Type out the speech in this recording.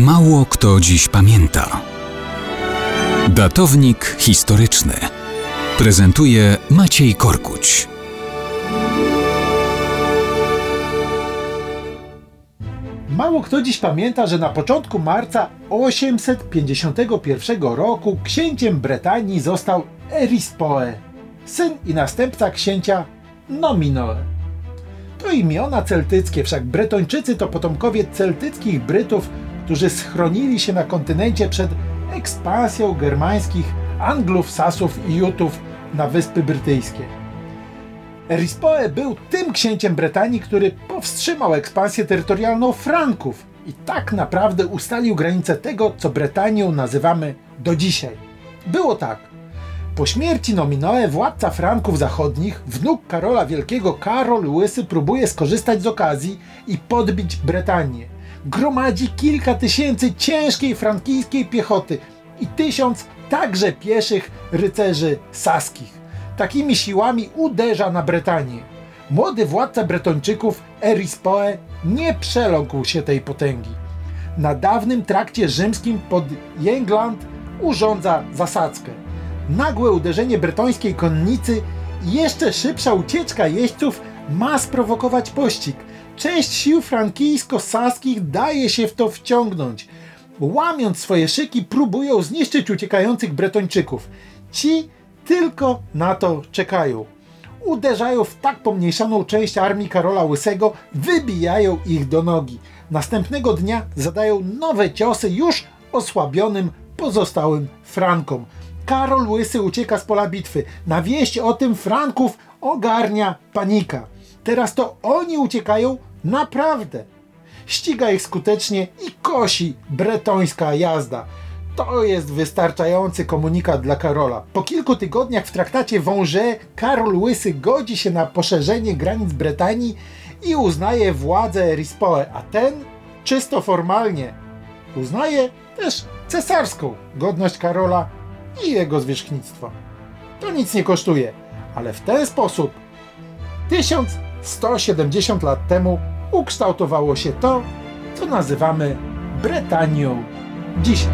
Mało kto dziś pamięta. Datownik historyczny prezentuje Maciej Korkuć. Mało kto dziś pamięta, że na początku marca 851 roku księciem Bretanii został Erispoe, syn i następca księcia Nominoe. To imiona celtyckie, wszak Bretończycy to potomkowie celtyckich Brytów, którzy schronili się na kontynencie przed ekspansją germańskich Anglów, Sasów i Jutów na Wyspy Brytyjskie. Erispoe był tym księciem Bretanii, który powstrzymał ekspansję terytorialną Franków i tak naprawdę ustalił granice tego, co Bretanią nazywamy do dzisiaj. Było tak. Po śmierci Nominoe władca Franków Zachodnich, wnuk Karola Wielkiego Karol Łysy próbuje skorzystać z okazji i podbić Bretanię. Gromadzi kilka tysięcy ciężkiej frankijskiej piechoty i tysiąc także pieszych rycerzy saskich. Takimi siłami uderza na Bretanię. Młody władca Bretończyków Erispoe nie przeląkł się tej potęgi. Na dawnym trakcie rzymskim pod Jengland urządza zasadzkę. Nagłe uderzenie bretońskiej konnicy i jeszcze szybsza ucieczka jeźdźców ma sprowokować pościg. Część sił frankijsko-saskich daje się w to wciągnąć. Łamiąc swoje szyki, próbują zniszczyć uciekających Bretończyków. Ci tylko na to czekają. Uderzają w tak pomniejszoną część armii Karola Łysego, wybijają ich do nogi. Następnego dnia zadają nowe ciosy już osłabionym pozostałym Frankom. Karol Łysy ucieka z pola bitwy. Na wieść o tym Franków ogarnia panika. Teraz to oni uciekają naprawdę. Ściga ich skutecznie i kosi bretońska jazda. To jest wystarczający komunikat dla Karola. Po kilku tygodniach w traktacie Wąże Karol Łysy godzi się na poszerzenie granic Bretanii i uznaje władzę Rispoe, a ten czysto formalnie uznaje też cesarską godność Karola i jego zwierzchnictwo. To nic nie kosztuje, ale w ten sposób 1170 lat temu ukształtowało się to, co nazywamy Bretanią dzisiaj.